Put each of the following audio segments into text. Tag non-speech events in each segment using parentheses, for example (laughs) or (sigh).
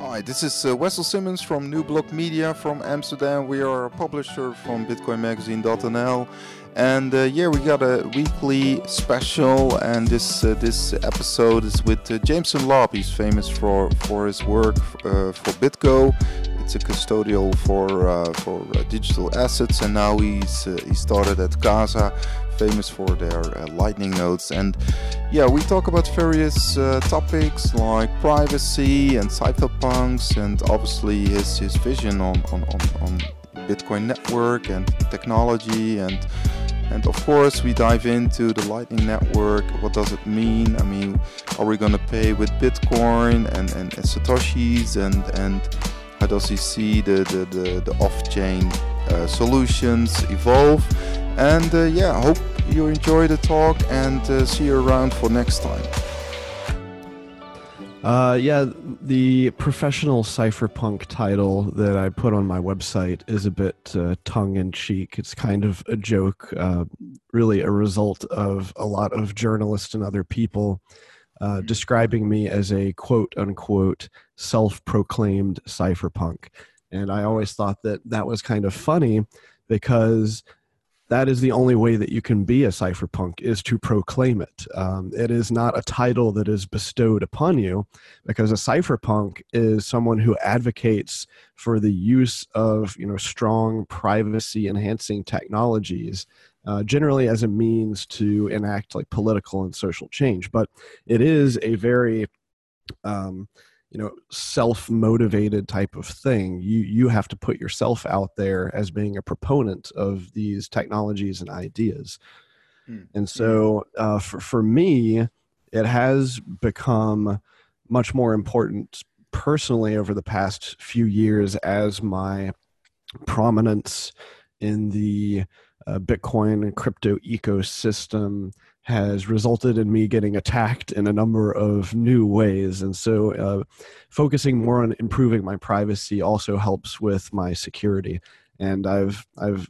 Hi, this is uh, Wessel Simmons from New Block Media from Amsterdam. We are a publisher from BitcoinMagazine.nl, and uh, yeah, we got a weekly special, and this uh, this episode is with uh, Jameson Lopp. He's famous for for his work uh, for BitGo. It's a custodial for uh, for uh, digital assets, and now he's he started at Casa, famous for their Lightning nodes. And yeah, we talk about various topics like privacy and cypherpunks, and obviously his his vision on on, on, on Bitcoin network and technology and and of course, we dive into the Lightning Network. What does it mean? I mean, are we going to pay with Bitcoin and, and, and, Satoshis? And, and how does he see the, the, the, the off chain uh, solutions evolve? And uh, yeah, hope you enjoy the talk and uh, see you around for next time. Uh, yeah, the professional cypherpunk title that I put on my website is a bit uh, tongue in cheek. It's kind of a joke, uh, really a result of a lot of journalists and other people uh, mm-hmm. describing me as a quote unquote self proclaimed cypherpunk. And I always thought that that was kind of funny because that is the only way that you can be a cypherpunk is to proclaim it. Um, it is not a title that is bestowed upon you because a cypherpunk is someone who advocates for the use of you know strong privacy enhancing technologies uh, generally as a means to enact like political and social change but it is a very um, you know self-motivated type of thing. You you have to put yourself out there as being a proponent of these technologies and ideas. Mm. and so uh, for, for me it has become much more important personally over the past few years as my prominence in the uh, bitcoin and crypto ecosystem has resulted in me getting attacked in a number of new ways. And so, uh, focusing more on improving my privacy also helps with my security. And I've I've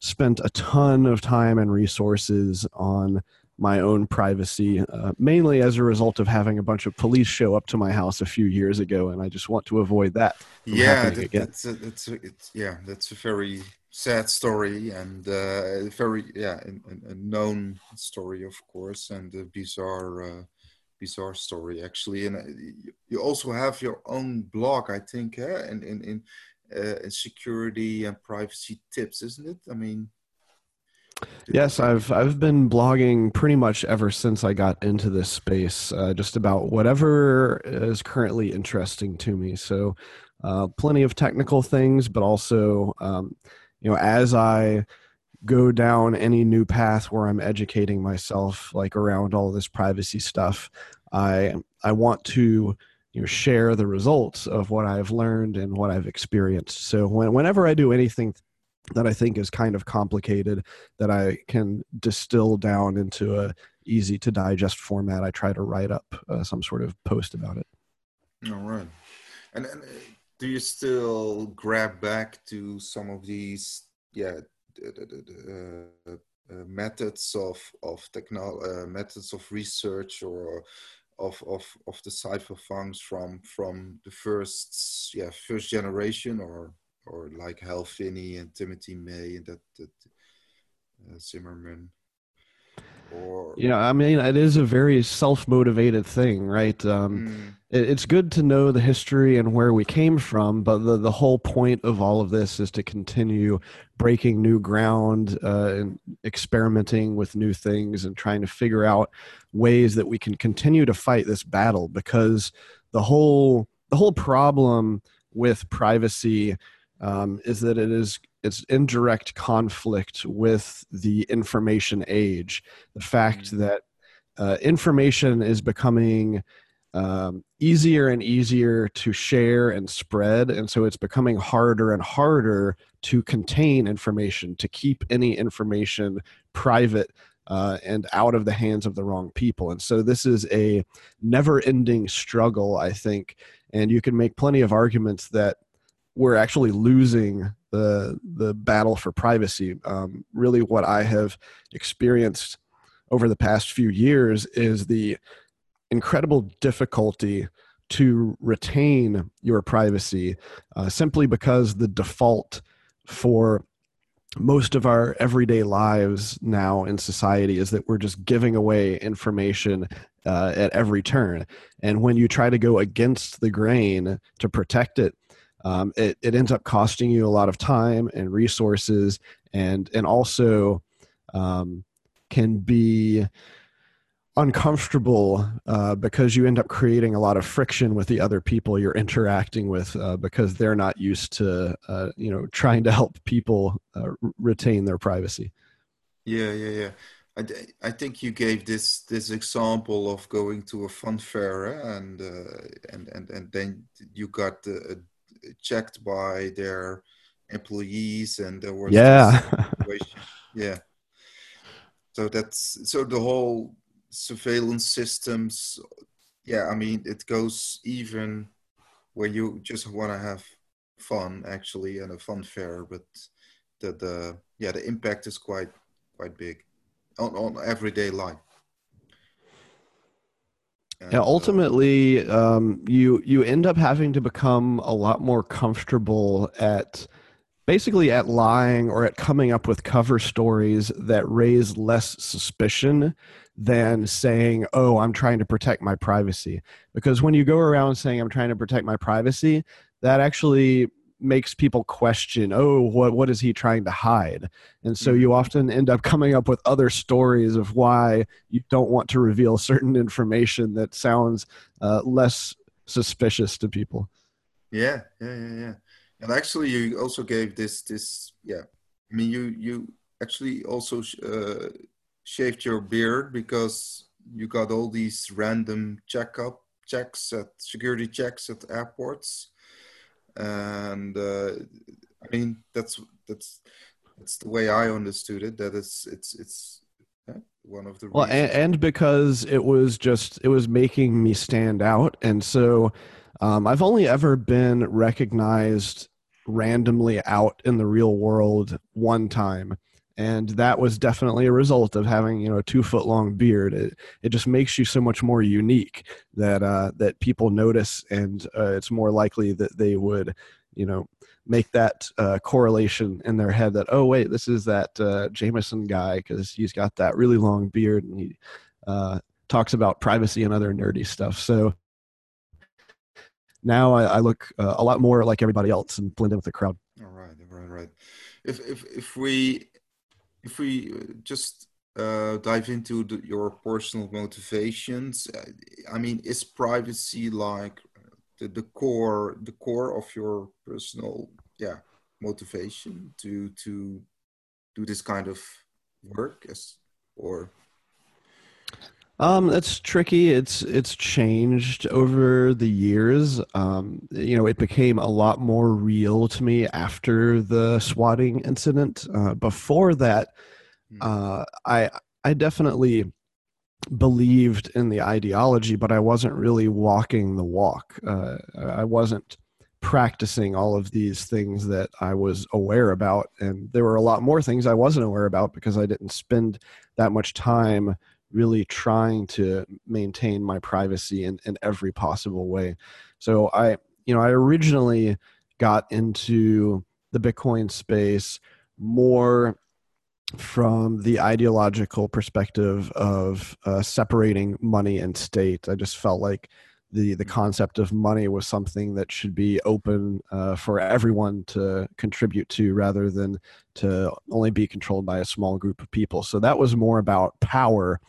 spent a ton of time and resources on my own privacy, uh, mainly as a result of having a bunch of police show up to my house a few years ago, and I just want to avoid that. yeah, that, that's a, that's a, it's, yeah, that's a very sad story and uh, very yeah a, known story of course and a bizarre uh, bizarre story actually and uh, you also have your own blog i think eh? in in, in, uh, in security and privacy tips isn't it i mean Yes, I've I've been blogging pretty much ever since I got into this space, uh, just about whatever is currently interesting to me. So, uh, plenty of technical things, but also um, you know as i go down any new path where i'm educating myself like around all this privacy stuff i i want to you know share the results of what i've learned and what i've experienced. So when, whenever i do anything that i think is kind of complicated that i can distill down into a easy to digest format i try to write up uh, some sort of post about it. All right. And, and do you still grab back to some of these yeah uh, uh, methods of of technology uh, methods of research or of of of the cypherpunks from from the first yeah first generation or or like Hal Finney and Timothy May and that that uh, Zimmermann or you know i mean it is a very self-motivated thing right um, mm. it, it's good to know the history and where we came from but the, the whole point of all of this is to continue breaking new ground uh, and experimenting with new things and trying to figure out ways that we can continue to fight this battle because the whole the whole problem with privacy um, is that it is it's in direct conflict with the information age. The fact mm-hmm. that uh, information is becoming um, easier and easier to share and spread, and so it's becoming harder and harder to contain information, to keep any information private uh, and out of the hands of the wrong people. And so this is a never ending struggle, I think. And you can make plenty of arguments that we're actually losing the the battle for privacy. Um, really, what I have experienced over the past few years is the incredible difficulty to retain your privacy uh, simply because the default for most of our everyday lives now in society is that we're just giving away information uh, at every turn. And when you try to go against the grain to protect it, um, it, it ends up costing you a lot of time and resources and and also um, can be uncomfortable uh, because you end up creating a lot of friction with the other people you're interacting with uh, because they're not used to uh, you know trying to help people uh, retain their privacy yeah yeah yeah I, I think you gave this this example of going to a fun fair eh? and uh, and and and then you got uh, checked by their employees and there was yeah. (laughs) yeah. So that's so the whole surveillance systems yeah i mean it goes even where you just want to have fun actually and a fun fair but the the yeah the impact is quite quite big on, on everyday life and, yeah ultimately um, you you end up having to become a lot more comfortable at basically at lying or at coming up with cover stories that raise less suspicion than saying, oh, I'm trying to protect my privacy. Because when you go around saying, I'm trying to protect my privacy, that actually makes people question, oh, what, what is he trying to hide? And so you mm-hmm. often end up coming up with other stories of why you don't want to reveal (laughs) certain information that sounds uh, less suspicious to people. Yeah, yeah, yeah, yeah. And actually, you also gave this, this, yeah. I mean, you, you actually also uh, shaved your beard because you got all these random checkup checks at security checks at airports and uh, i mean that's that's that's the way i understood it that it's it's it's one of the well and, and, because it was just it was making me stand out. And so um, i've only ever been recognized randomly out in the real world one time and that was definitely a result of having you know a two foot long beard. It, it just makes you so much more unique that uh, that people notice and uh, it's more likely that they would you know make that uh, correlation in their head that oh wait this is that uh, Jameson guy because he's got that really long beard and he uh, talks about privacy and other nerdy stuff. So now I, I look uh, a lot more like everybody else and blend in with the crowd. All right right right. If if if we if we uh, just uh, dive into the, your personal motivations, uh, I mean, is privacy like the, the core the core of your personal yeah motivation to to do this kind of work as or um, that's tricky. It's it's changed over the years. Um, you know, it became a lot more real to me after the swatting incident. Uh, before that, hmm. uh, I I definitely believed in the ideology, but I wasn't really walking the walk. Uh, I wasn't practicing all of these things that I was aware about, and there were a lot more things I wasn't aware about because I didn't spend that much time really trying to maintain my privacy in, in every possible way. So I, you know, I originally got into the Bitcoin space more from the ideological perspective of uh, separating money and state. I just felt like the the concept of money was something that should be open uh, for everyone to contribute to rather than to only be controlled by a small group of people. So that was more about power.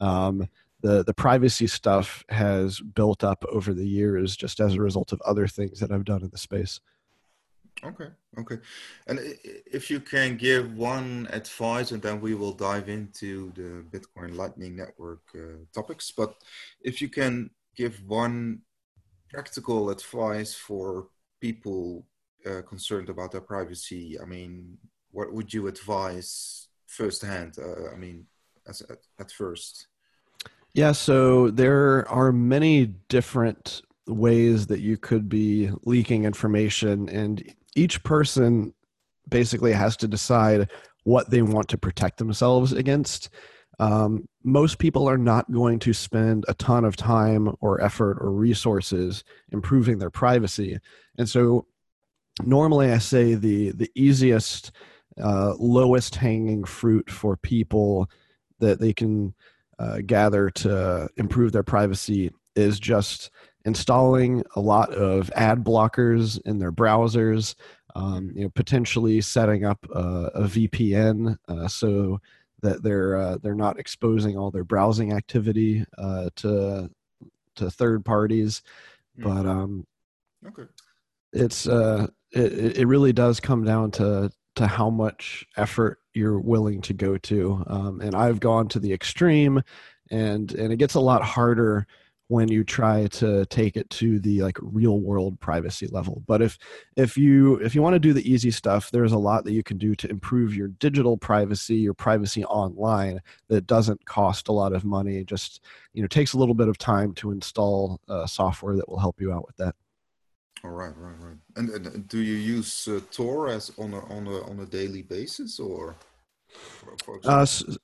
Um, the the privacy stuff has built up over the years just as a result of other things that i've done in the space. Okay okay. And if you can give one advice and then we will dive into the bitcoin lightning network uh, topics but if you can give one practical advice for people uh, concerned about their privacy, I mean, what would you advise firsthand? Uh, I mean, as at, at first. Yeah, so there are many different ways that you could be leaking information, and each person basically has to decide what they want to protect themselves against. Um, most people are not going to spend a ton of time or effort or resources improving their privacy. And so normally I say the, the easiest, uh, lowest hanging fruit for people that they can uh, gather to improve their privacy is just installing a lot of ad blockers in their browsers um, you know potentially setting up a, a vpn uh, so that they're uh, they're not exposing all their browsing activity uh, to to third parties mm. but um okay it's uh it, it really does come down to to how much effort you're willing to go to um, and i've gone to the extreme and and it gets a lot harder when you try to take it to the like real world privacy level. But if if you if you want to do the easy stuff there's a lot that you can do to improve your digital privacy your privacy online that doesn't cost a lot of money. Just you know takes a little bit of time to install uh, software that will help you out with that. All right right right. And, and do you use uh, tor as on a on a on a daily basis or for, for uh, so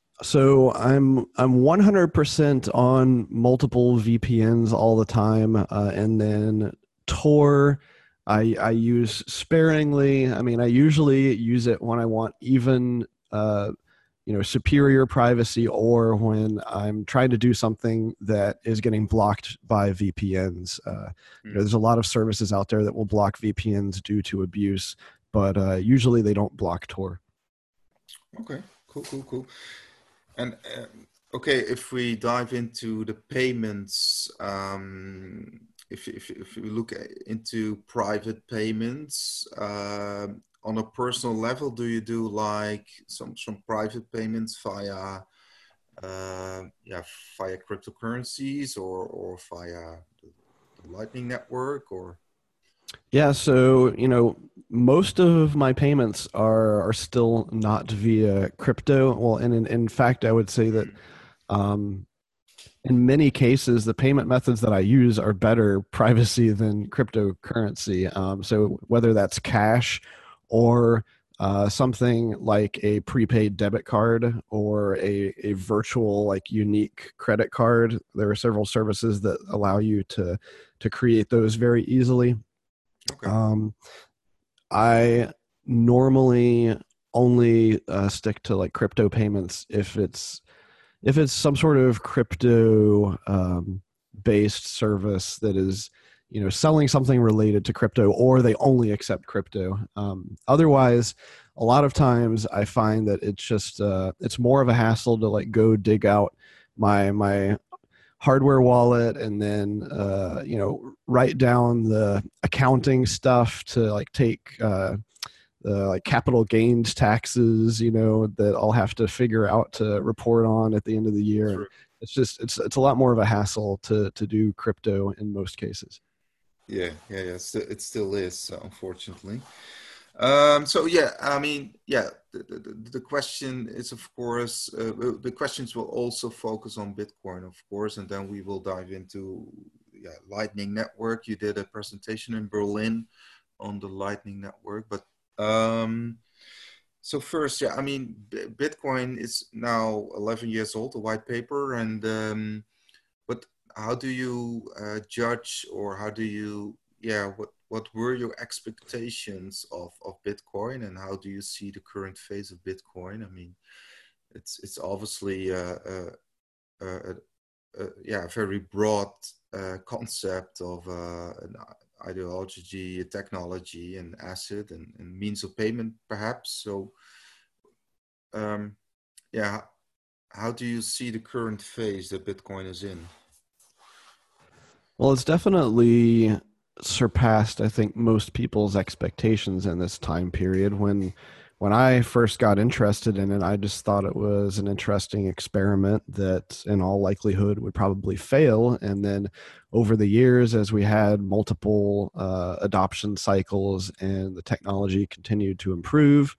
I'm I'm 100% on multiple VPNs all the time, uh, and then Tor I I use sparingly. I mean, I usually use it when I want even uh, you know superior privacy, or when I'm trying to do something that is getting blocked by VPNs. Uh, mm. you know, hmm. there's a lot of services out there that will block VPNs due to abuse, but uh, usually they don't block Tor. Okay, cool, cool, cool. And uh, okay, if we dive into the payments, um, if, if, if we look into private payments uh, on a personal level, do you do like some some private payments via uh, yeah via cryptocurrencies or or via the Lightning Network or? Yeah, so you know, most of my payments are are still not via crypto. Well, and in, in fact, I would say that um, in many cases, the payment methods that I use are better (laughs) privacy than cryptocurrency. Um, so whether that's cash or uh, something like a prepaid debit card or a, a virtual like unique credit card, there are several services that allow you to to create those very easily. Okay. Um, I normally only uh, stick to like crypto payments if it's if it's some sort of crypto um, based service that is you know selling something related to crypto or they only accept crypto um, otherwise a lot of times i find that it's just uh, it's more of a hassle to like go dig out my my hardware wallet and then uh, you know write down the accounting stuff to like take uh, the like capital gains taxes you know that i'll have to figure out to report on at the end of the year. Sure. it's just it's it's a lot more of a hassle to to do crypto in most cases. Yeah yeah yeah. It still is unfortunately. Um, so yeah, I mean, yeah, the, the, question is of course uh, the questions will also focus on Bitcoin, of course, and then we will dive into yeah, Lightning Network. You did a presentation in Berlin on the Lightning Network, but um, so first, yeah, I mean, Bitcoin is now 11 years old, a white paper, and um, but how do you uh, judge or how do you yeah what what were your expectations of, of Bitcoin and how do you see the current phase of Bitcoin? I mean, it's it's obviously a, a, a, a yeah a very broad uh, concept of uh, an ideology, a technology, an asset, and, and, means of payment, perhaps. So, um, yeah, how do you see the current phase that Bitcoin is in? Well, it's definitely surpassed I think most people's expectations in this time period. When when I first got interested in it I just thought it was an interesting experiment that in all likelihood would probably fail. And then over the years as we had multiple uh, adoption cycles and the technology continued to improve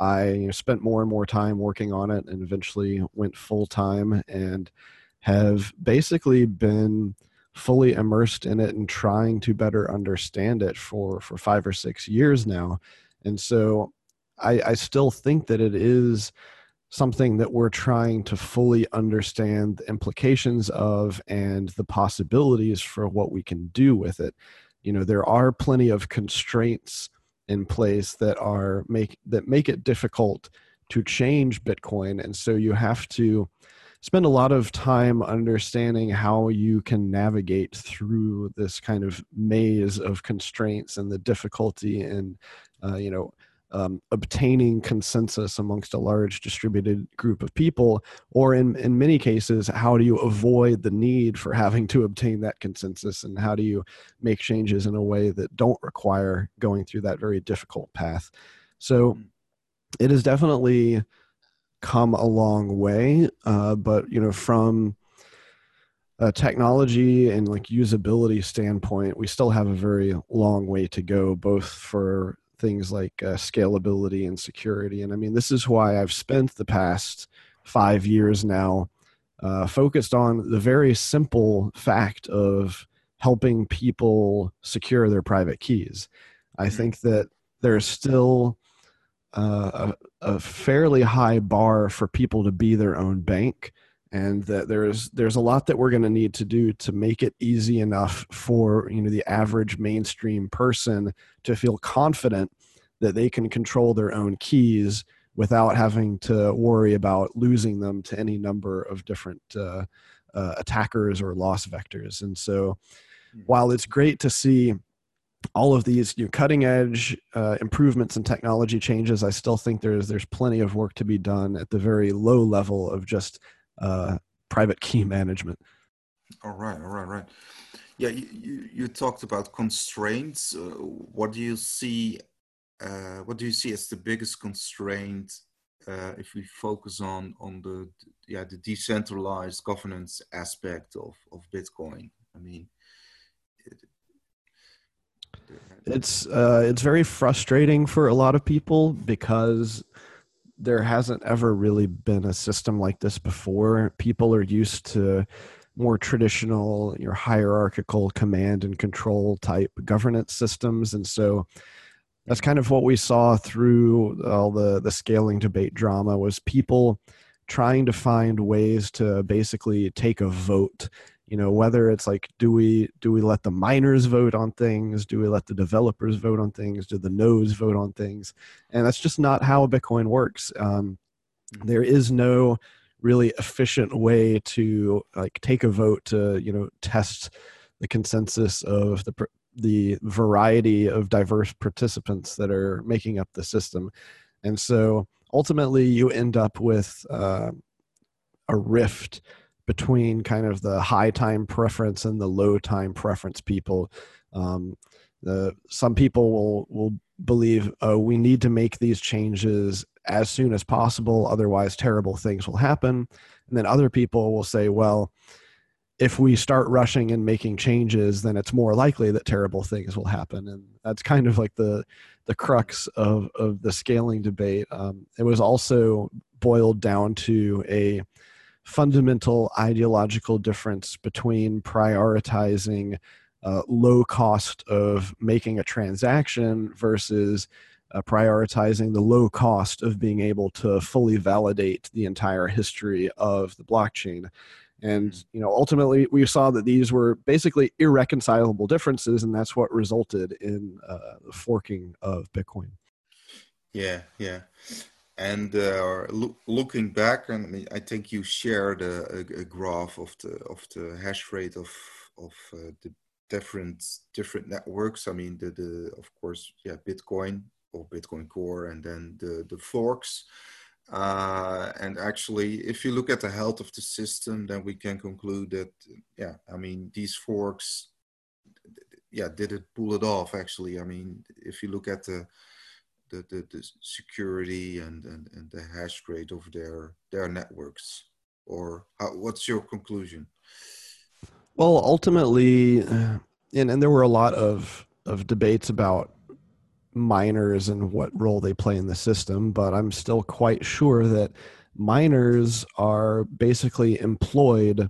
I you know, spent more and more time working on it and eventually went full time and have basically been fully immersed in it and trying to better understand it for for five or six years now and so i i still think that it is something that we're trying to fully understand the implications of and the possibilities for what we can do with it. You know, there are plenty of constraints in place that are make that make it difficult to change Bitcoin, and so you have to spend a lot of time understanding how you can navigate through this kind of maze of constraints and the difficulty in, uh, you know, um, obtaining consensus amongst a large distributed group of people, or in, in many cases, how do you avoid the need for having to obtain that consensus, and how do you make changes in a way that don't require going through that very difficult path? So, hmm. it is definitely come a long way, uh, but you know, from a technology and like usability standpoint, we still have a very long way to go, both for things like uh, scalability and security. And I mean, this is why I've spent the past five years now uh, focused on the very simple fact of helping people secure their private keys. I mm-hmm. think that there's still uh, a, a, fairly high bar for people to be their own bank and that there's there's a lot that we're going to need to do to make it easy enough for you know the average mainstream person to feel confident that they can control their own keys without having to worry about losing them to any number of different uh, uh, attackers or loss vectors and so hmm. while it's great to see all of these you know, cutting edge uh, improvements and technology changes, I still think there's there's plenty of work to be done at the very low level of just uh, private key (laughs) management. All right, all right, right. Yeah, you, you, you talked about constraints. Uh, what do you see? Uh, what do you see as the biggest constraint uh, if we focus on on the yeah the decentralized governance aspect of of Bitcoin? I mean, it's uh, it's very frustrating for a lot of people because there hasn't ever really been a system like this before. People are used to more traditional, your hierarchical command and control type governance systems, and so that's kind of what we saw through all the the scaling debate drama was people trying to find ways to basically take a vote you know whether it's like do we do we let the miners vote on things? Do we let the developers vote on things? Do the nodes vote on things? And that's just not how bitcoin works. Um, there is no really efficient way to like take a vote to you know test the consensus of the the variety of diverse participants that are making up the system. And so ultimately you end up with uh, a rift between kind of the high time preference and the low time preference people. Um, the, some people will will believe oh we need to make these changes as soon as possible otherwise terrible things will happen. And then other people will say well if we start rushing and making changes then it's more likely that terrible things will happen. And that's kind of like the the crux of of the scaling debate. Um, it was also boiled down to a fundamental ideological difference between prioritizing uh, low cost of making a transaction versus uh, prioritizing the low cost of being able to fully validate the entire history of the blockchain. And mm-hmm. you know ultimately we saw that these were basically irreconcilable differences and that's what resulted in uh, the forking of bitcoin. Yeah yeah and uh, lo looking back, and I, mean, I think you shared a, a, graph of the of the hash rate of of uh, the different different networks. I mean, the the of course, yeah, Bitcoin or Bitcoin Core, and then the the forks. Uh, and actually, if you look at the health of the system, then we can conclude that, yeah, I mean, these forks, yeah, did it pull it off? Actually, I mean, if you look at the the, the, the security and, and, and the hash rate of their their networks? Or how, what's your conclusion? Well ultimately uh, and, and there were a lot of of debates about miners and what role they play in the system but i'm still quite sure that miners are basically employed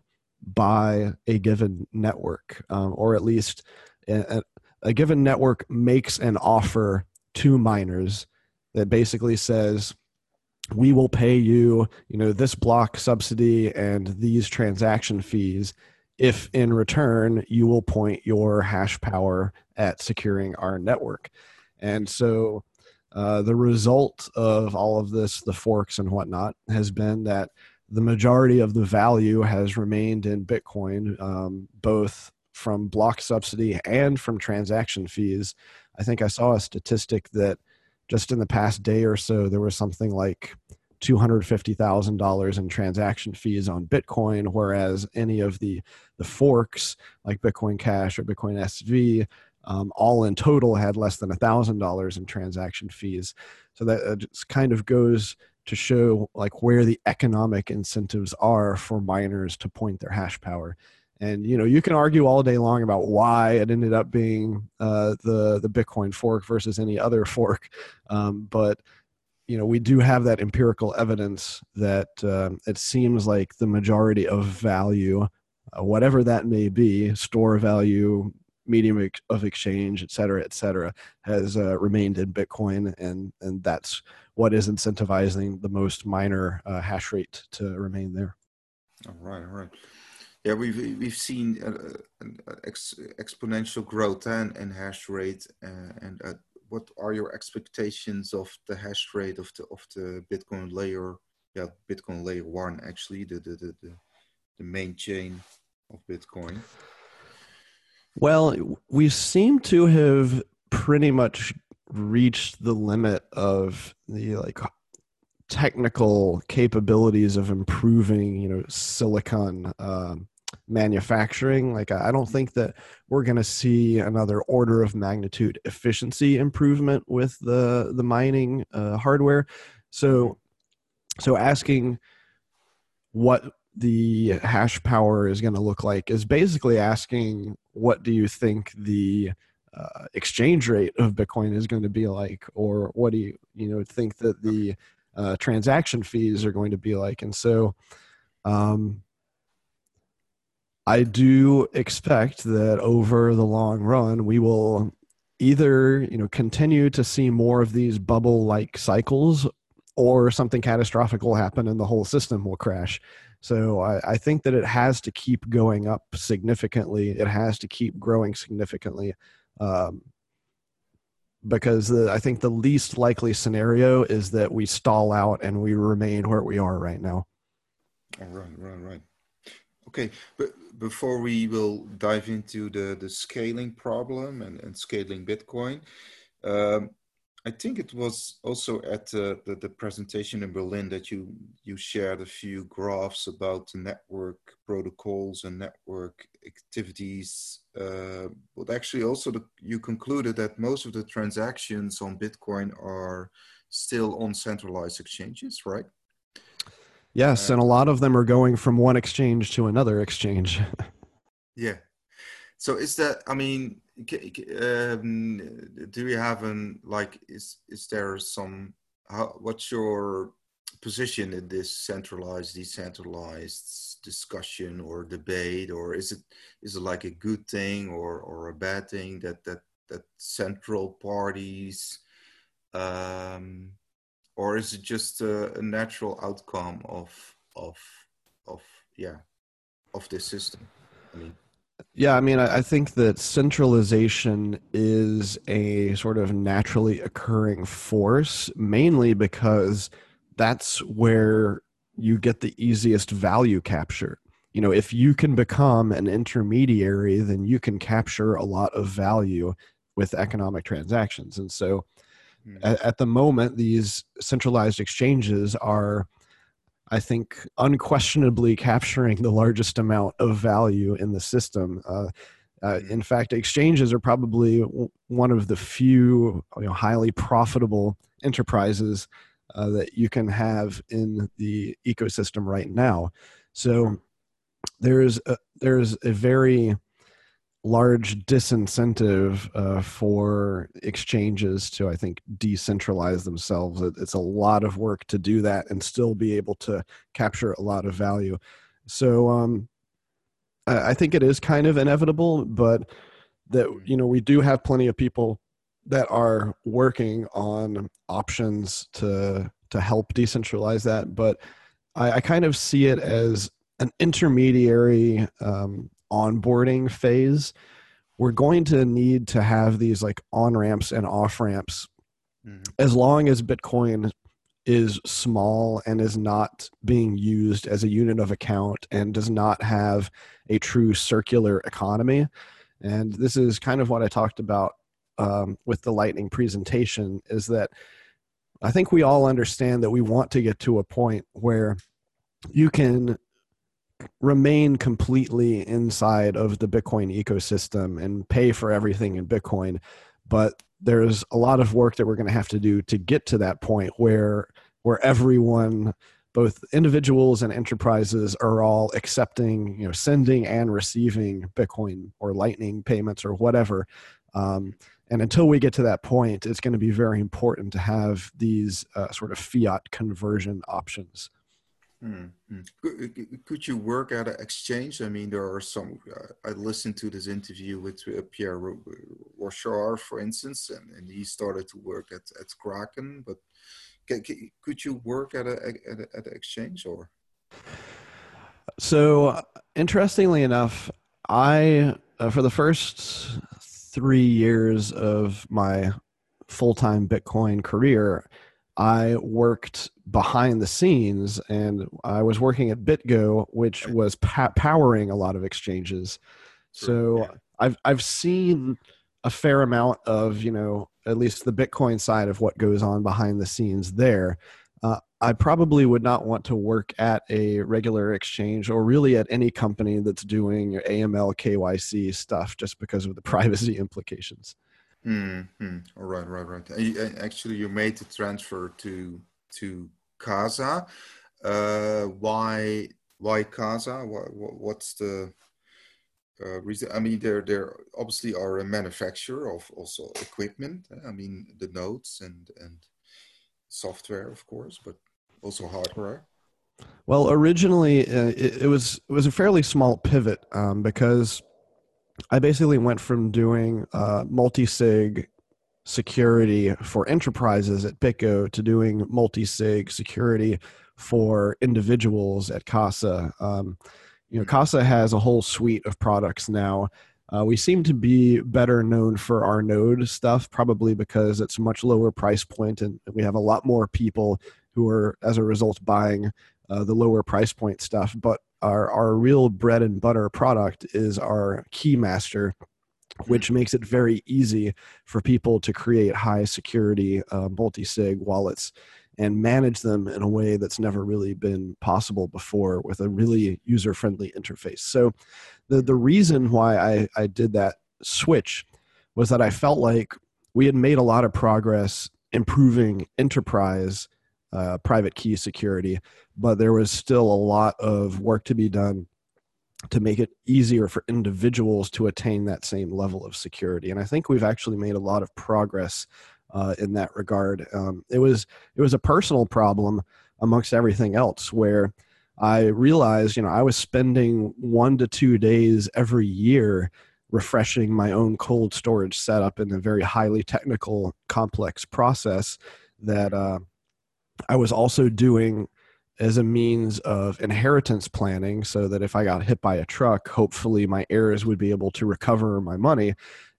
by a given network um, or at least a, a given network makes an offer to miners that basically says we will pay you, you know, this block subsidy and these transaction fees if in return you will point your hash power at securing our network. And so uh, the result of all of this, the forks and whatnot, has been that the majority of the value has remained in Bitcoin, um, both from block subsidy and from transaction fees. I think I saw a statistic that just in the past day or so, there was something like $250,000 in transaction fees on Bitcoin, whereas any of the, the forks like Bitcoin Cash or Bitcoin SV, um, all in total had less than $1,000 in transaction fees. So that just kind of goes to show like where the economic incentives are for miners to point their hash power. And you know you can argue all day long about why it ended up being uh, the the Bitcoin fork versus any other (laughs) fork, um, but you know we do have that empirical evidence that uh, it seems like the majority of value uh, whatever that may be store value medium of exchange et cetera et cetera has uh, remained in bitcoin. And and that's what is incentivizing the most miner uh, hash rate to remain there. All right all right yeah we've we've seen uh, uh, ex- exponential growth and, and hash rate and what are your expectations of the hash rate of the of the Bitcoin layer? Yeah, Bitcoin layer one actually the the the, the, the main chain of Bitcoin. Well, we seem to have pretty much reached the limit of the like technical capabilities of improving, you know, silicon um, manufacturing. Like, I don't think that we're going to see another order of magnitude efficiency improvement with the the mining uh, hardware. So, so asking what the hash power is going to look like is basically asking what do you think the uh, exchange rate of Bitcoin is going to be like, or what do you you know think that the uh, transaction fees are going to be like, and so. Um, I do expect that over the long run, we will either you know continue to see more of these bubble like cycles or something catastrophic will happen and the whole system will crash. So I, I, think that it has to keep going up significantly. It has to keep growing significantly um, because the, i think the least likely scenario is that we stall out and we remain where we are right now. Right right right okay but before we will dive into the, the scaling problem and, and scaling Bitcoin, um, I think it was also at the, the, the, presentation in Berlin that you, you shared a few graphs about the network protocols and network activities. Uh, but actually, also the, you concluded that most of the transactions on Bitcoin are still on centralized exchanges, right? Yes, and a lot of them are going from one exchange to another exchange. (laughs) yeah. So is that? I mean, um, do you have an like? Is is there some? How? What's your position in this centralized, decentralized discussion or debate, or is it is it like a good thing or or a bad thing that that that central parties um, or is it just a, a natural outcome of of of yeah of this system? I mean. Yeah, I mean, I think that centralization is a sort of naturally occurring force, mainly because that's where you get the easiest value capture. You know, if you can become an intermediary, then you can capture a lot of value with economic transactions. And so, Mm. At, at the moment, these centralized exchanges are, I think, unquestionably capturing the largest amount of value in the system. Uh, uh, in fact, exchanges are probably one of the few you know, highly profitable enterprises uh, that you can have in the ecosystem right now. So there's a, there's a very large disincentive uh, for exchanges to i think decentralize themselves it, it's a lot of work to do that and still be able to capture a lot of value so um, I, I think it is kind of inevitable but that mm. you know we do have plenty of people that are working on options to to help decentralize that, but I, I kind of see it as an intermediary um, onboarding phase. We're going to need to have these like on ramps and off ramps mm-hmm. as long as Bitcoin is small and is not being used as a unit of account and does not have a true circular economy. And this is kind of what I talked about um, with the Lightning presentation is that I think we all understand that we want to get to a point where you can remain completely inside of the Bitcoin ecosystem and pay for everything in Bitcoin. But there's a lot of work that we're going to have to do to get to that point where where everyone both individuals and enterprises are all accepting you know sending and receiving bitcoin or lightning payments or whatever um, and until we get to that point it's going to be very important to have these uh, sort of fiat conversion options Mm-hmm. Could, could, you work at an exchange? I mean, there are some. Uh, I listened to this interview with uh, Pierre Rochard, for instance, and, and he started to work at, at Kraken. But could you work at a, at a at an exchange or? So, interestingly enough, I uh, for the first three years of my full time Bitcoin career, I worked behind the scenes and I was working at BitGo, which was pa- powering a lot of exchanges. So yeah. I've I've seen a fair amount of you know at least the Bitcoin side of what goes on behind the scenes there. Uh, I probably would not want to work at a regular exchange or really at any company that's doing AML KYC stuff just because of the (laughs) privacy implications. Mm-hmm. All right, right, right. Actually, you made the transfer to to Casa. Uh, why why Casa? What, what's the uh, reason? I mean, they're they're obviously are a manufacturer of also equipment. I mean, the nodes and and software, of course, but also hardware. Well, originally uh, it, it, was it was a fairly small pivot um, because I basically went from doing uh, multi-sig security for enterprises at BitGo to doing multi-sig security for individuals at Casa. Um, you know, Casa has a whole suite of products now. Uh, we seem to be better known for our node stuff, probably because it's a much lower price point, and we have a lot more people who are, as a result, buying uh, the lower price point stuff. But our, our real bread and butter product is our keymaster which makes it very easy for people to create high security uh, multi-sig wallets and manage them in a way that's never really been possible before with a really user-friendly interface. So the, the reason why I, I did that switch was that i felt like we had made a lot of progress improving enterprise uh, private key security, but there was still a lot of work to be done to make it easier for individuals to attain that same level of security. And I think we've actually made a lot of progress uh, in that regard. Um, it was it was a personal problem amongst everything else where I realized, you know, I was spending one to two days every year refreshing my own cold storage setup in a very highly technical, complex process that uh, I was also doing as a means of inheritance planning so that if I got hit by a truck, hopefully my heirs would be able to recover my money.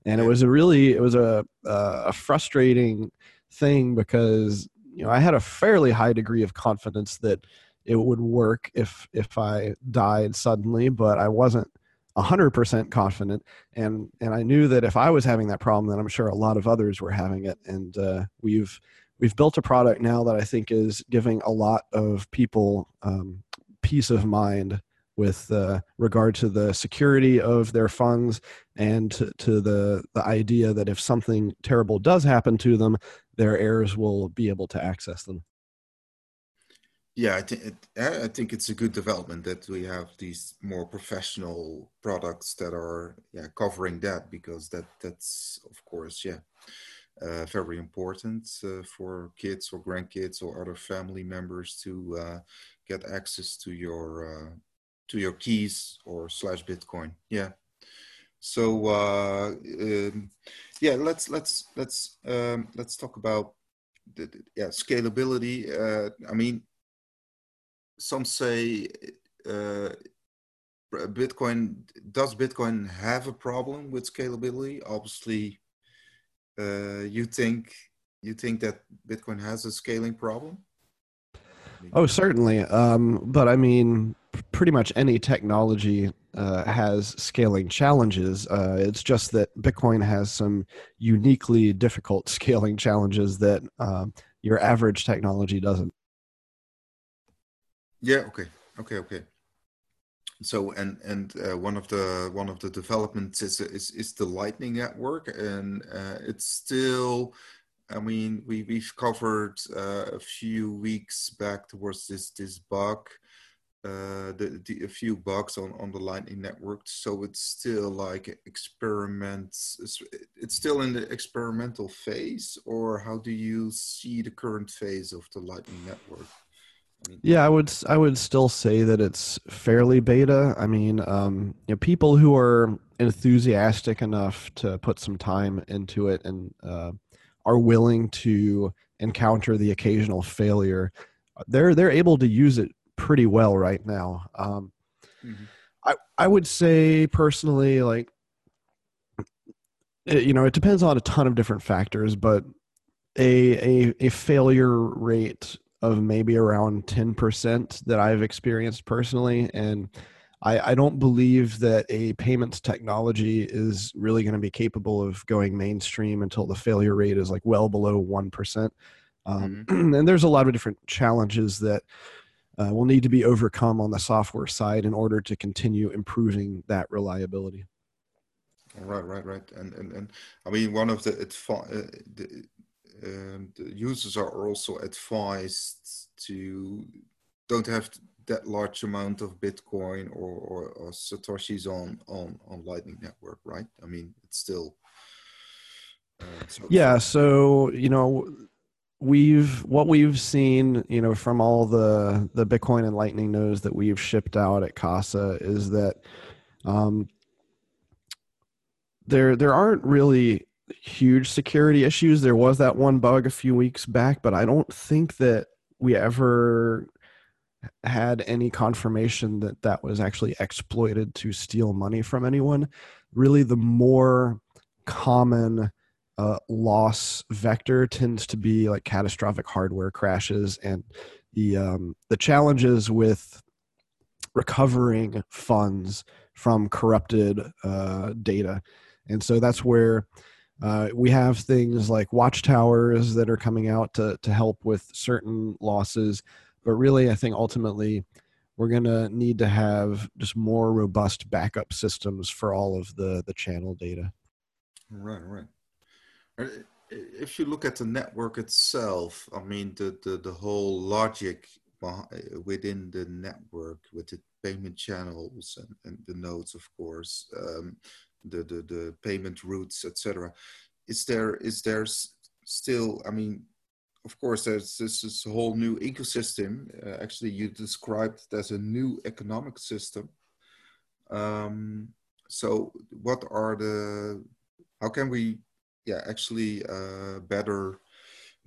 And it was a really, it was a, a frustrating thing because, you know, I had a fairly high degree of confidence that it would work if, if I died suddenly, but I wasn't 100% confident. And, and I knew that if I was having that problem, then I'm sure a lot of others were having it. And uh, we've, we've built a product now that I think is giving a lot of people um, peace of mind with uh, regard to the security of their funds and to, to, the the idea that if something terrible does happen to them, their heirs will be able to access them. Yeah, I think I think it's a good development that we have these more professional products that are yeah covering that because that that's of course yeah uh, very important uh, for kids or grandkids or other family members to uh, get access to your uh, to your keys or slash Bitcoin. Yeah. So uh, um, yeah, let's let's let's um, let's talk about the, the yeah scalability. Uh, I mean, some say Bitcoin does Bitcoin have a problem with scalability? Obviously, uh, you think you think that Bitcoin has a scaling problem? Oh, certainly. Um, but I mean, pretty much any technology uh, has scaling challenges. Uh, it's just that Bitcoin has some uniquely difficult scaling challenges that um, your average technology doesn't. Yeah. Okay. Okay. Okay. So and and uh, one of the one of the developments is is, is the Lightning Network, and uh, it's still. I mean, we we've covered uh, a few weeks back towards this this bug uh, the, the, a few bugs on, on the Lightning Network. So it's still like experiments. It's still in the experimental phase, or how do you see the current phase of the Lightning Network? I mean, yeah, I would I would still say that it's fairly beta. I mean, um, you know, people who are enthusiastic enough to put some time into it and uh, are willing to encounter the occasional failure, they're they're able to use it pretty well right now. Um, mm-hmm. I I would say personally, like it, you know, it depends on a ton of different factors, but a a a failure rate of maybe around ten percent that I've experienced personally, and I, I don't believe that a payments technology is really going to be capable of going mainstream until the failure rate is like well below one percent. Um, mm-hmm. (clears throat) and there's a lot of different challenges that uh, will need to be overcome on the software side in order to continue improving that reliability. Right, right, right. And and, and I mean, one of the, uh, the, the users are also advised to don't have that large amount of Bitcoin or, or, or satoshis on, on on Lightning Network, right? I mean, it's still. Uh, so yeah, so you know we've what we've seen you know from all the the bitcoin and lightning nodes that we've shipped out at casa is that um there there aren't really huge security issues. There was that one bug a few weeks back but i don't think that we ever had any confirmation that that was actually exploited to steal money from anyone. Really the more common uh, loss vector tends to be like catastrophic hardware crashes and the um, the challenges with recovering funds from corrupted uh, data. And so that's where uh, we have things like watchtowers that are coming out to, to help with certain losses but really i think ultimately we're going to need to have just more robust backup systems for all of the the channel data. Right right. Uh, if you look at the network itself, I mean, the, the, the whole logic within the network with the payment channels and, and the nodes, of course, um, the, the, the payment routes, etc. Is there is there still? I mean, of course, there's this, this whole new ecosystem. Uh, actually, you described it as a new economic system. Um, so, what are the? How can we yeah actually uh, better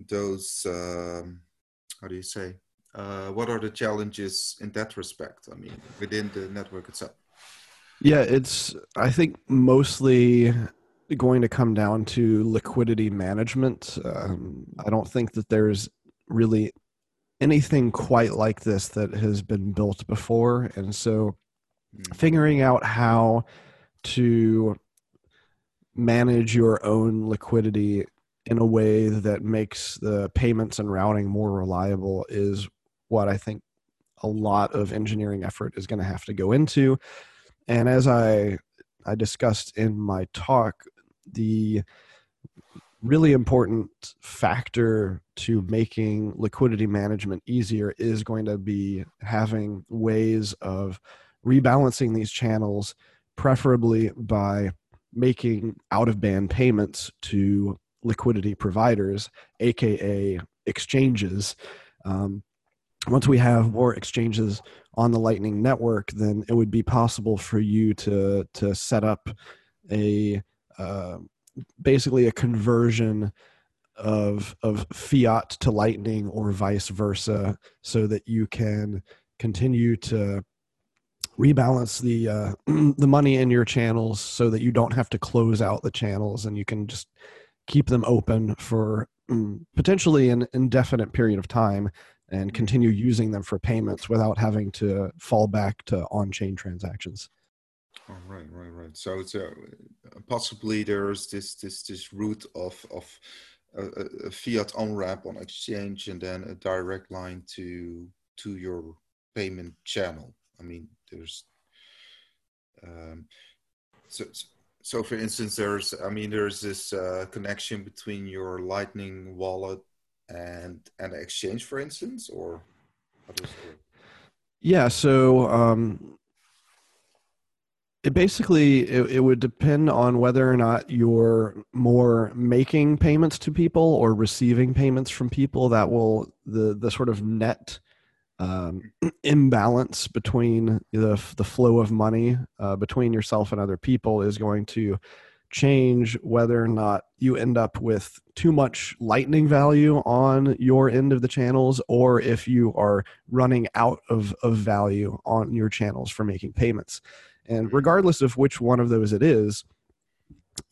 those um, how do you say uh, what are the challenges in that respect i mean within the network itself yeah it's i think mostly going to come down to liquidity management um, i don't think that there's really anything quite like this that has been built before and so mm. figuring out how to manage your own liquidity in a way that makes the payments and routing more reliable is what I think a lot of engineering effort is going to have to go into. And as I I discussed in my talk, the really important factor to making liquidity management easier is going to be having ways of rebalancing these channels, preferably by making out of band payments to liquidity providers, aka exchanges. Um, once we have more exchanges on the Lightning Network, then it would be possible for you to to set up a uh, basically a conversion of of fiat to lightning or vice versa so that you can continue to rebalance the uh, (clears throat) the money in your channels so that you don't have to close out the channels and you can just keep them open for um, potentially an indefinite period of time and continue using them for payments without having to fall back to on-chain transactions. Oh, right, right, right. So it's uh, possibly there's this this this route of of a, a fiat on ramp on exchange and then a direct line to to your payment channel. I mean, there's um, so so for instance, there's I mean there's this uh, connection between your Lightning wallet and and exchange, for instance, or yeah. So um, it basically it, it would depend on whether or not you're more making payments to people or receiving payments from people that will the the sort of net um, (clears throat) imbalance between the the flow of money uh, between yourself and other people is going to change whether or not you end up with too much lightning value on your end of the channels or if you are running out of, of value on your channels for making payments and hmm. regardless of which one of those it is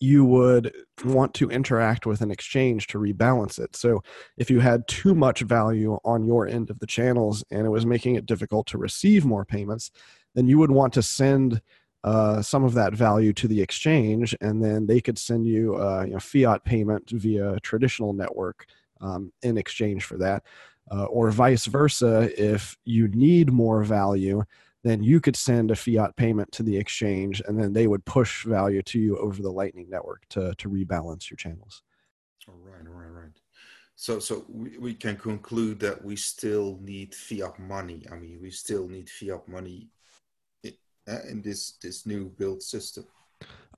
you would want to interact with an exchange to rebalance it. So if you had too much value on your end of the channels and it was making it difficult to receive more payments, then you would want to send uh, some of that value to the exchange, and then they could send you, uh, you know, fiat payment via a traditional network um, in exchange for that. Uh, or vice versa, if you need more value, then you could send a fiat payment to the exchange and then they would push value to you over the lightning network to, to rebalance your channels all right right right so so we, we can conclude that we still need fiat money i mean we still need fiat money in, this this new build system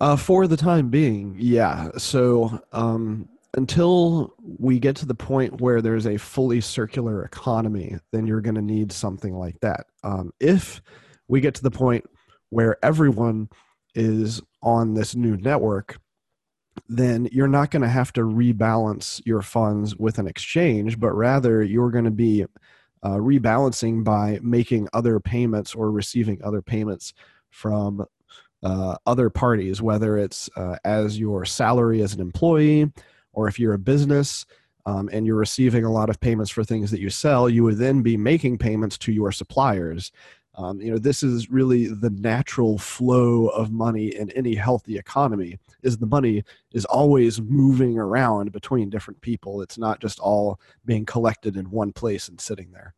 uh, for the time being yeah so um, until we get to the point where there's a fully circular economy, then you're going to need something like that. Um, if we get to the point where everyone is on this new network, then you're not going to have to rebalance your funds with an exchange, but rather you're going to be uh, rebalancing by making other payments or receiving other payments from uh, other parties, whether it's uh, as your salary as an employee or if you're a business um, and you're receiving a lot of payments for things that you sell, you would then be making payments to your suppliers. Um, you know, this is really the natural flow of money in any healthy economy. Is the money is always moving around between different people. It's not just all being collected in one place and sitting there.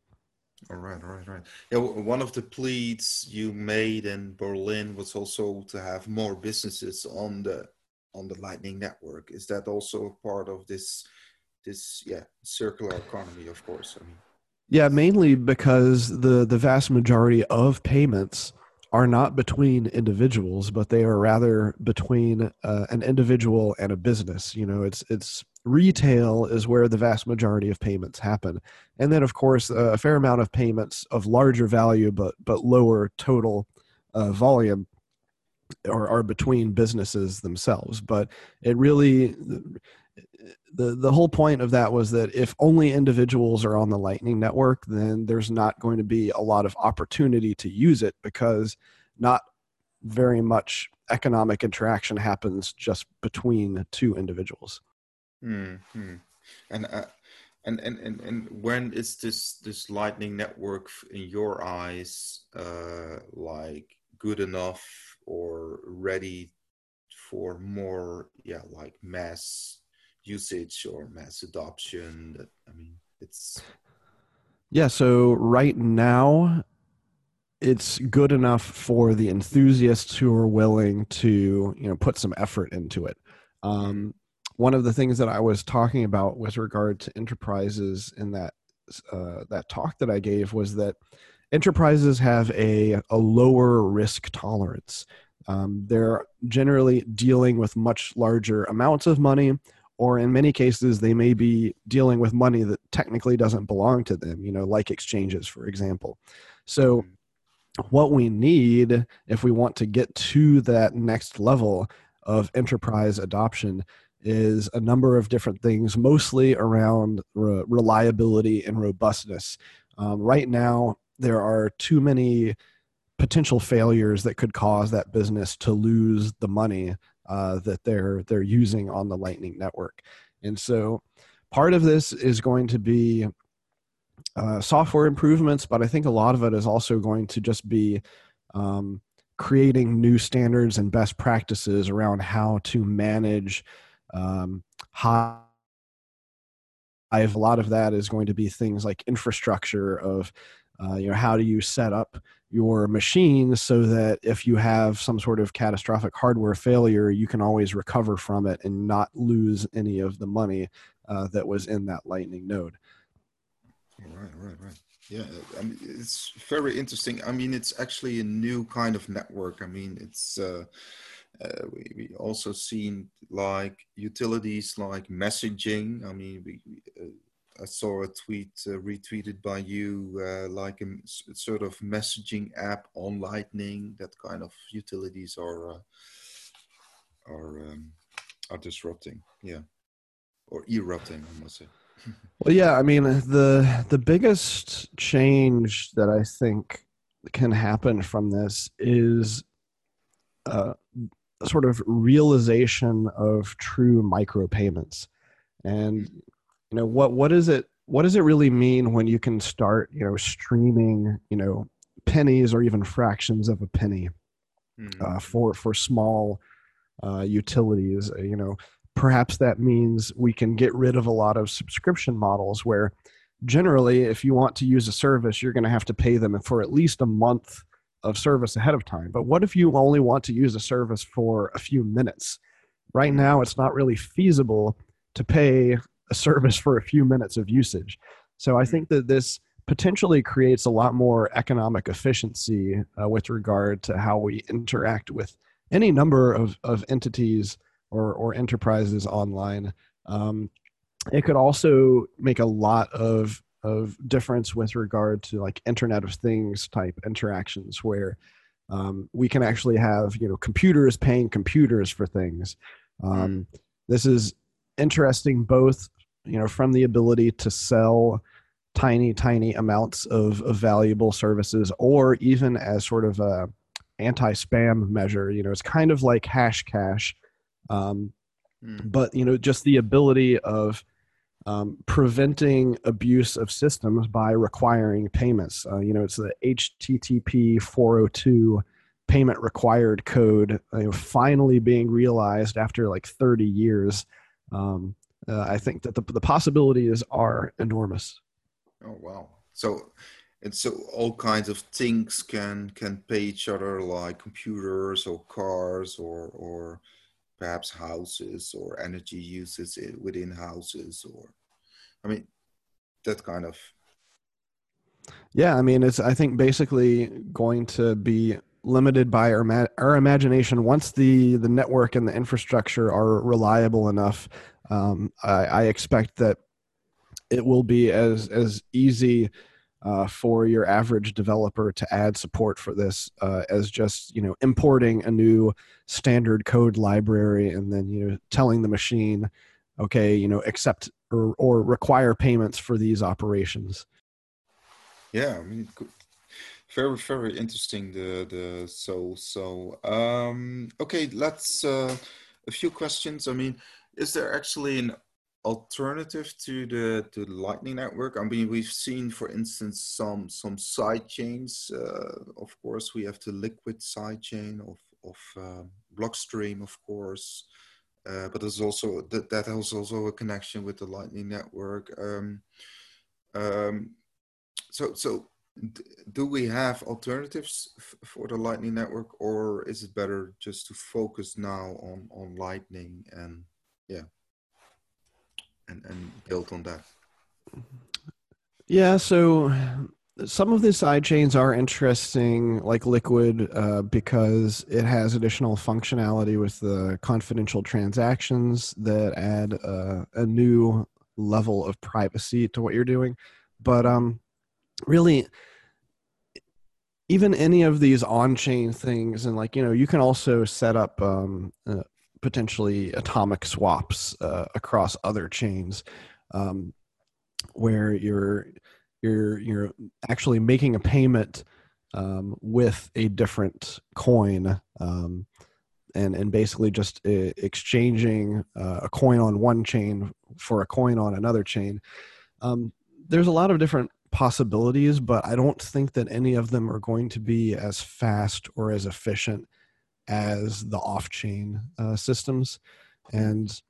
All right, all right, all right. Yeah, one of the pleads you made in Berlin was also to have more businesses on the on the Lightning Network. Is that also part of this this yeah circular economy? Of course, I mean. Yeah, mainly because the the vast majority of payments are not between individuals, but they are rather between uh, an individual and a business. You know, it's it's retail is where the vast majority of payments happen, and then of course a fair amount of payments of larger value but but lower total uh, volume are, are between businesses themselves. But it really the the whole point of that was that if only individuals are on the lightning network then there's not going to be a lot of opportunity to use it because not very much economic interaction happens just between two individuals mm-hmm. and uh, and, and and and when is this this lightning network in your eyes uh like good enough or ready for more yeah like mass usage or mass adoption that i mean it's yeah so right now it's good enough for the enthusiasts who are willing to you know put some effort into it um, one of the things that i was talking about with regard to enterprises in that uh, that talk that i gave was that enterprises have a, a lower risk tolerance. Um, they're generally dealing with much larger amounts of money, or in many cases, they may be dealing with money that technically doesn't belong to them, you know, like exchanges, for example. So, what we need if we want to get to that next level of enterprise adoption is a number of different things, mostly around re- reliability and robustness. Um, right now, there are too many potential failures that could cause that business to lose the money uh, that they're they're using on the Lightning Network, and so part of this is going to be uh, software improvements, but I think a lot of it is also going to just be um, creating new standards and best practices around how to manage um, high a lot of that is going to be things like infrastructure of uh, you know how do you set up your machine so that if you have some sort of catastrophic hardware failure you can always recover from it and not lose any of the money uh, that was in that lightning node? Right right right. Yeah I mean, it's very interesting. I mean it's actually a new kind of network. I mean it's uh, uh, we, we also seen like utilities like messaging. I mean, we, uh, I saw a tweet uh, retweeted by you, uh, like a sort of messaging app on Lightning. That kind of utilities are uh, are um, are disrupting, yeah, or erupting, I must say. (laughs) well, yeah, I mean the the biggest change that I think can happen from this is a sort of realization of true micropayments and you know what what is it what does it really mean when you can start you know streaming you know pennies or even fractions of a penny mm-hmm. uh, for for small uh, utilities uh, you know perhaps that means we can get rid of a lot of subscription models where generally if you want to use a service you're going to have to pay them for at least a month of service ahead of time. But what if you only want to use a service for a few minutes? Right now, it's not really feasible to pay a service for a few minutes of usage. So I think that this potentially creates a lot more economic efficiency uh, with regard to how we interact with any number of, of entities or, or enterprises online. Um, it could also make a lot of of difference with regard to like internet of things type interactions where um, we can actually have you know computers paying computers for things um, mm. this is interesting both you know from the ability to sell tiny tiny amounts of, of valuable services or even as sort of a anti-spam measure you know it's kind of like Hashcash um, mm. but you know just the ability of um, preventing abuse of systems by requiring payments. Uh, you know, it's the HTTP 402 payment required code uh, finally being realized after like 30 years. Um, uh, I think that the, the possibilities are enormous. Oh, wow. So, and so all kinds of things can can pay each other like computers or cars or or perhaps houses or energy uses within houses or i mean that kind of yeah i mean it's i think basically going to be limited by our, our imagination once the the network and the infrastructure are reliable enough um, I, I expect that it will be as as easy uh, for your average developer to add support for this uh, as just you know importing a new standard code library and then you know telling the machine okay you know accept or, or require payments for these operations. Yeah i mean very very interesting the the so so um okay let's uh a few questions. I mean is there actually an alternative to the to the Lightning Network? I mean, we've seen, for instance, some some side chains. Uh, of course, we have the Liquid side chain of of uh, Blockstream, of course, uh, but there's also that that has also a connection with the Lightning Network. Um, um, so so. Do we have alternatives for the Lightning Network, or is it better just to focus now on on Lightning and yeah? and, and built on that? Yeah, so some of the side chains are interesting, like Liquid, uh, because it has additional functionality with the confidential transactions that add uh, a new level of privacy to what you're doing. But um, really, even any of these on-chain things, and like you know, you can also set up um, uh, potentially atomic swaps uh, across other chains, um, where you're you're you're actually making a payment um, with a different coin um, and and basically just uh, exchanging uh, a coin on one chain for a coin on another chain. Um, there's a lot of different possibilities, but I don't think that any of them are going to be as fast or as efficient as the off-chain uh, systems, and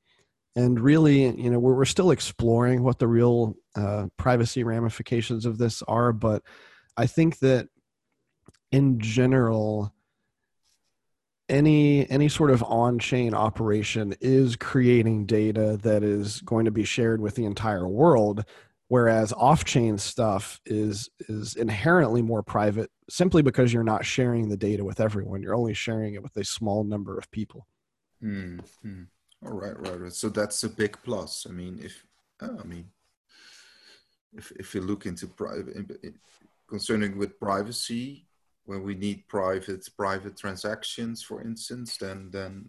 and really, you know, we're we're still exploring what the real uh, privacy ramifications of this are, but I think that in general any any sort of on-chain operation is creating data that is going to be shared with the entire world whereas off-chain stuff is is inherently more private simply because you're not sharing the data with everyone you're only sharing it with a small number of people mm-hmm. all right right right so that's a big plus i mean if uh, i mean if if you look into private concerning with privacy when we need private private transactions, for instance, then then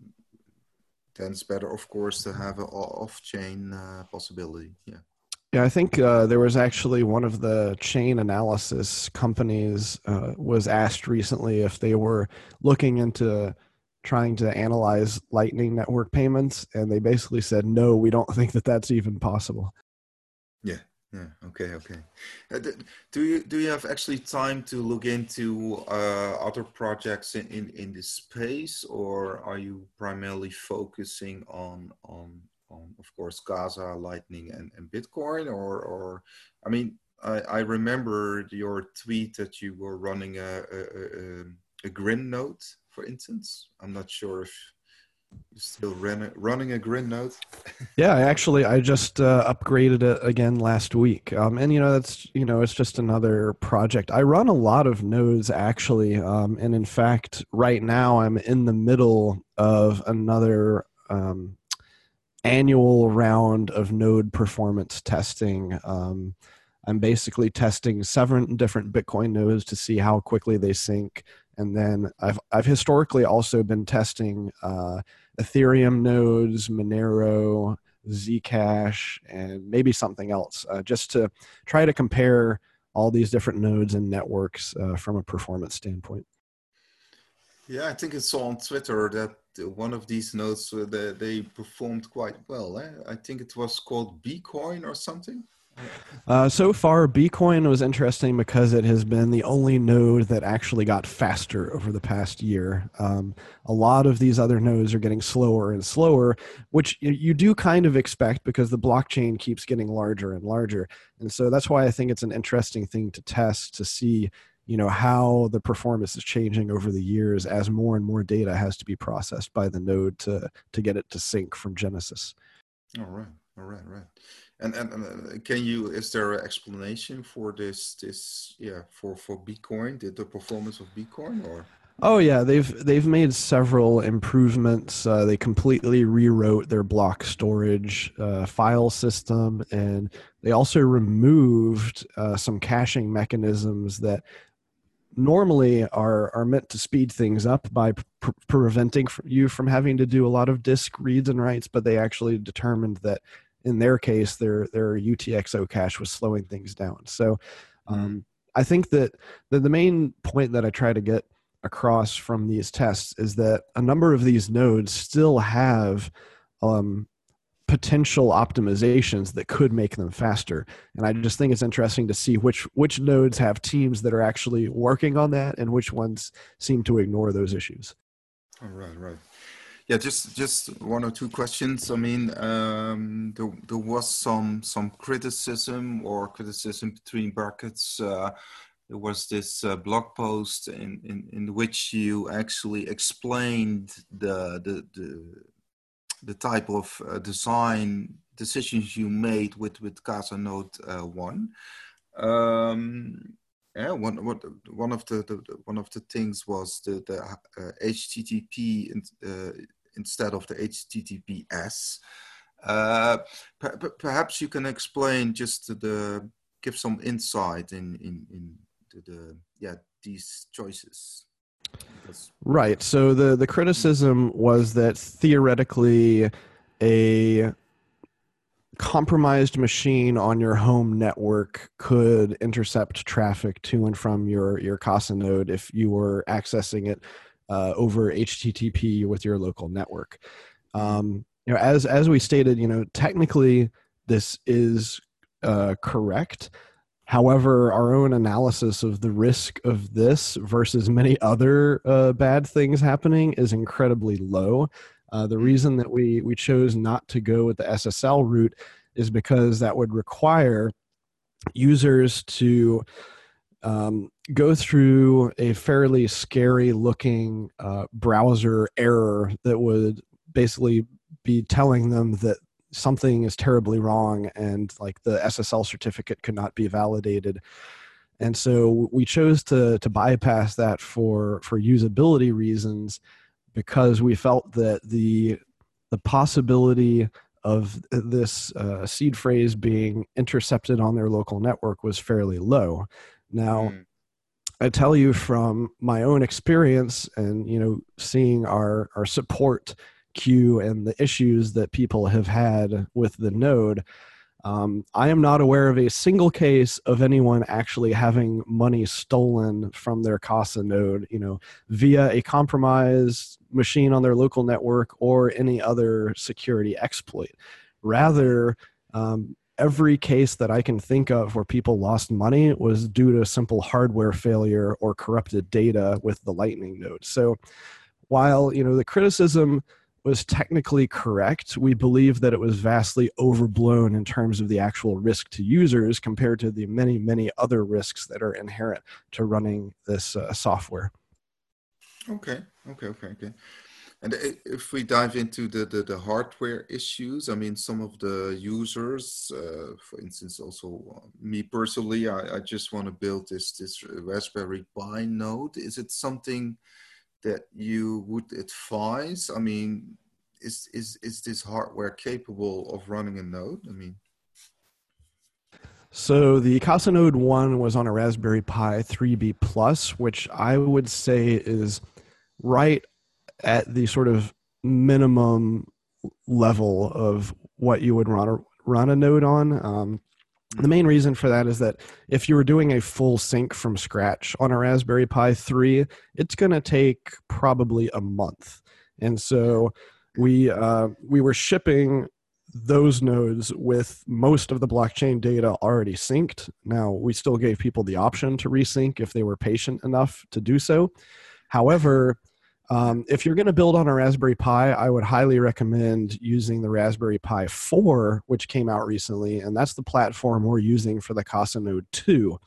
then it's better, of course, to have an off-chain uh, possibility. Yeah. Yeah, I think uh, there was actually one of the chain analysis companies uh, was asked recently if they were looking into trying to analyze Lightning Network payments, and they basically said, "No, we don't (laughs) think that that's even possible." Yeah, yeah. Okay. Okay. Uh, do you do you have actually time to look into uh, other projects in, in in this space, or are you primarily focusing on on on of course Casa, Lightning, and, and Bitcoin, or or I mean I, I remember your tweet that you were running a a, a, a Grin node, for instance. I'm not sure if still run, running a grin node (laughs) yeah actually i just uh, upgraded it again last week. Um, and you know that's you know it's just another project. I run a lot of nodes actually. Um, and in fact right now i'm in the middle of another um, annual round of node performance testing um, i'm basically testing seven different bitcoin nodes to see how quickly they sync and then I've I've historically also been testing uh, Ethereum nodes, Monero, Zcash, and maybe something else, uh, just to try to compare all these different nodes and networks uh, from a performance standpoint. Yeah, I think it's on Twitter that one of these nodes uh, they, performed quite well. Eh? I think it was called Bcoin or something. Uh, so far, Bcoin was interesting because it has been the only node that actually got faster over the past year. Um, a lot of these other nodes are getting slower and slower, which you do kind of expect because the blockchain keeps getting larger and larger. And so that's why I think it's an interesting thing to test to see you know how the performance is changing over the years as more and more data has to be processed by the node to to get it to sync from genesis all right all right right and, and, and can you is there an explanation for this this yeah for for Bcoin the, the performance of Bcoin or? Oh yeah, they've they've made several improvements. Uh, they completely rewrote their block storage uh, file system, and they also removed uh, some caching mechanisms that normally are are meant to speed things up by pr- preventing you from having to do a lot of disk reads and writes. But they actually determined that in their case, their their UTXO cache was slowing things down. So mm-hmm. um, I think that the, the main point that I try to get across from these tests is that a number of these nodes still have um, potential optimizations that could make them faster and i just think it's interesting to see which which nodes have teams that are actually working on that and which ones seem to ignore those issues all right right yeah, just just one or two questions. I mean, um, there, there was some some criticism or criticism between brackets. Uh, there was this uh, blog post in, in, in which you actually explained the the the, the type of uh, design decisions you made with with Casa Node uh, One. Um, yeah, one, one, one of the, the, one of the things was the, the uh, HTTP uh, instead of the HTTPS. Uh, per perhaps you can explain just the give some insight in in in the, the yeah these choices. Right. So the the criticism was that theoretically a compromised machine on your home network could intercept traffic to and from your your Casa node if you were accessing it uh, over HTTP with your local network. Um, you know, as as we stated, you know, technically this is uh, correct. However, our own analysis of the risk of this versus many other uh, bad things happening is incredibly low. Uh, the reason that we we chose not to go with the SSL route is because that would require users to um, go through a fairly scary looking uh, browser error that would basically be telling them that something is terribly wrong and like the SSL certificate could not be validated. And so we chose to to bypass that for for usability reasons because we felt that the the possibility of this uh, seed phrase being intercepted on their local network was fairly low. Now, mm. I tell you from my own experience and you know seeing our our support queue and the issues that people have had with the node um, I am not aware of a single case of anyone actually having money stolen from their Casa node, you know, via a compromised machine on their local network or any other security exploit. Rather, um, every case that I can think of where people lost money was due to simple hardware failure or corrupted data with the Lightning node. So, while you know the criticism was technically correct, we believe that it was vastly overblown in terms of the actual risk to users compared to the many, many other risks that are inherent to running this uh, software. Okay, okay, okay, okay. And if we dive into the, the, the, hardware issues, I mean, some of the users, uh, for instance, also uh, me personally, I, I just want to build this, this Raspberry Pi node. Is it something that you would advise? I mean, is is is this hardware capable of running a node? I mean. So the Casa Node 1 was on a Raspberry Pi 3B Plus, which I would say is right at the sort of minimum level of what you would run a, run a node on. Um, the main reason for that is that if you were doing a full sync from scratch on a Raspberry Pi 3, it's going to take probably a month. And so we uh, we were shipping those nodes with most of the blockchain data already synced. Now, we still gave people the option to resync if they were patient enough to do so. However, um, if you're going to build on a Raspberry Pi, I would highly recommend using the Raspberry Pi 4, which came out recently, and that's the platform we're using for the Casa Node 2.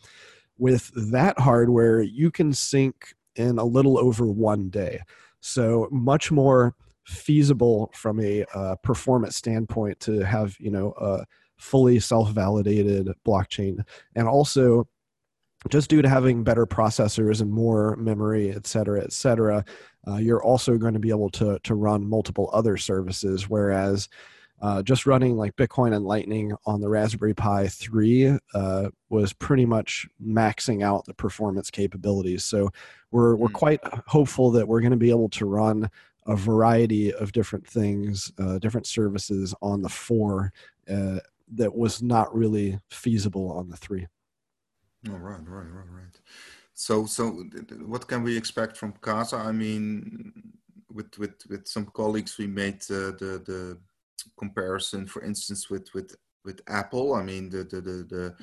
With that hardware, you can sync in a little over one day. So much more feasible from a uh, performance standpoint to have you know a fully self-validated blockchain, and also just due to having better processors and more memory, et cetera, et cetera, uh, you're also going to be able to, to run multiple other services. Whereas uh, just running like Bitcoin and Lightning on the Raspberry Pi 3 uh, was pretty much maxing out the performance capabilities. So we're, we're hmm. quite hopeful that we're going to be able to run a variety of different things, uh, different services on the 4 uh, that was not really feasible on the 3. Oh, right, right, right, right. So, so what can we expect from Casa? I mean, with with with some colleagues, we made uh, the the comparison, for instance, with with with Apple. I mean, the the the, the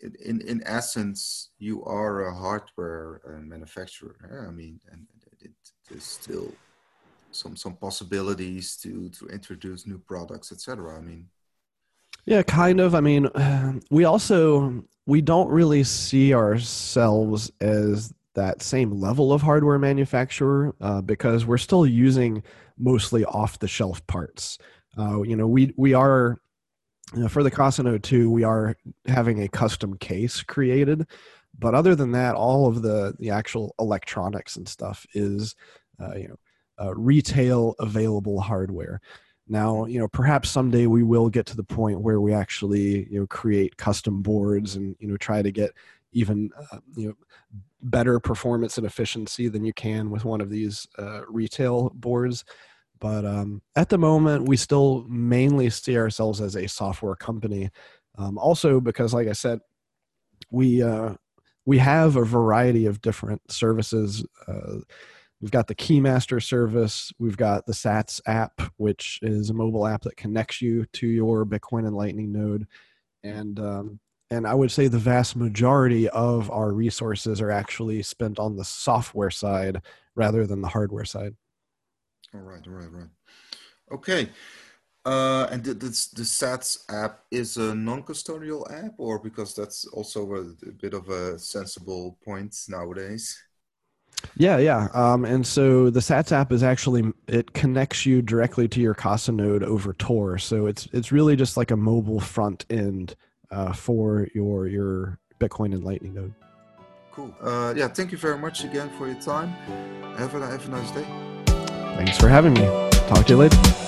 in in essence, you are a hardware uh, manufacturer. I mean, and it, there's still some some possibilities to to introduce new products, etc. I mean, yeah, kind of. I mean, (sighs) we also we don't really see ourselves as that same level of hardware manufacturer uh, because we're still using mostly off the shelf parts. Uh, you know, we we are you know, for the Casa Node 2, we are having a custom case created, but other than that, all of the the actual electronics and stuff is uh, you know uh, retail available hardware. Now, you know, perhaps someday we will get to the point where we actually, you know, create custom boards and, you know, try to get even uh, you know better performance and efficiency than you can with one of these uh, retail boards. But um, at the moment, we still mainly see ourselves as a software company. Um, also, because like I said, we uh, we have a variety of different services. Uh, we've got the Keymaster service. We've got the Sats app, which is a mobile app that connects you to your Bitcoin and Lightning node, and um, and I would say the vast majority of our resources are actually spent on the software side rather than the hardware side. All right, all right, right. Okay. Uh, and the, the, the Sats app is a non-custodial app, or because that's also a, a, bit of a sensible point nowadays. Yeah, yeah. Um, and so the Sats app is actually it connects you directly to your Casa node over Tor. So it's it's really just like a mobile front end uh, for your your Bitcoin and Lightning node. Cool. Uh, yeah. Thank you very much again for your time. Have a have a nice day. Thanks for having me. Talk to you later.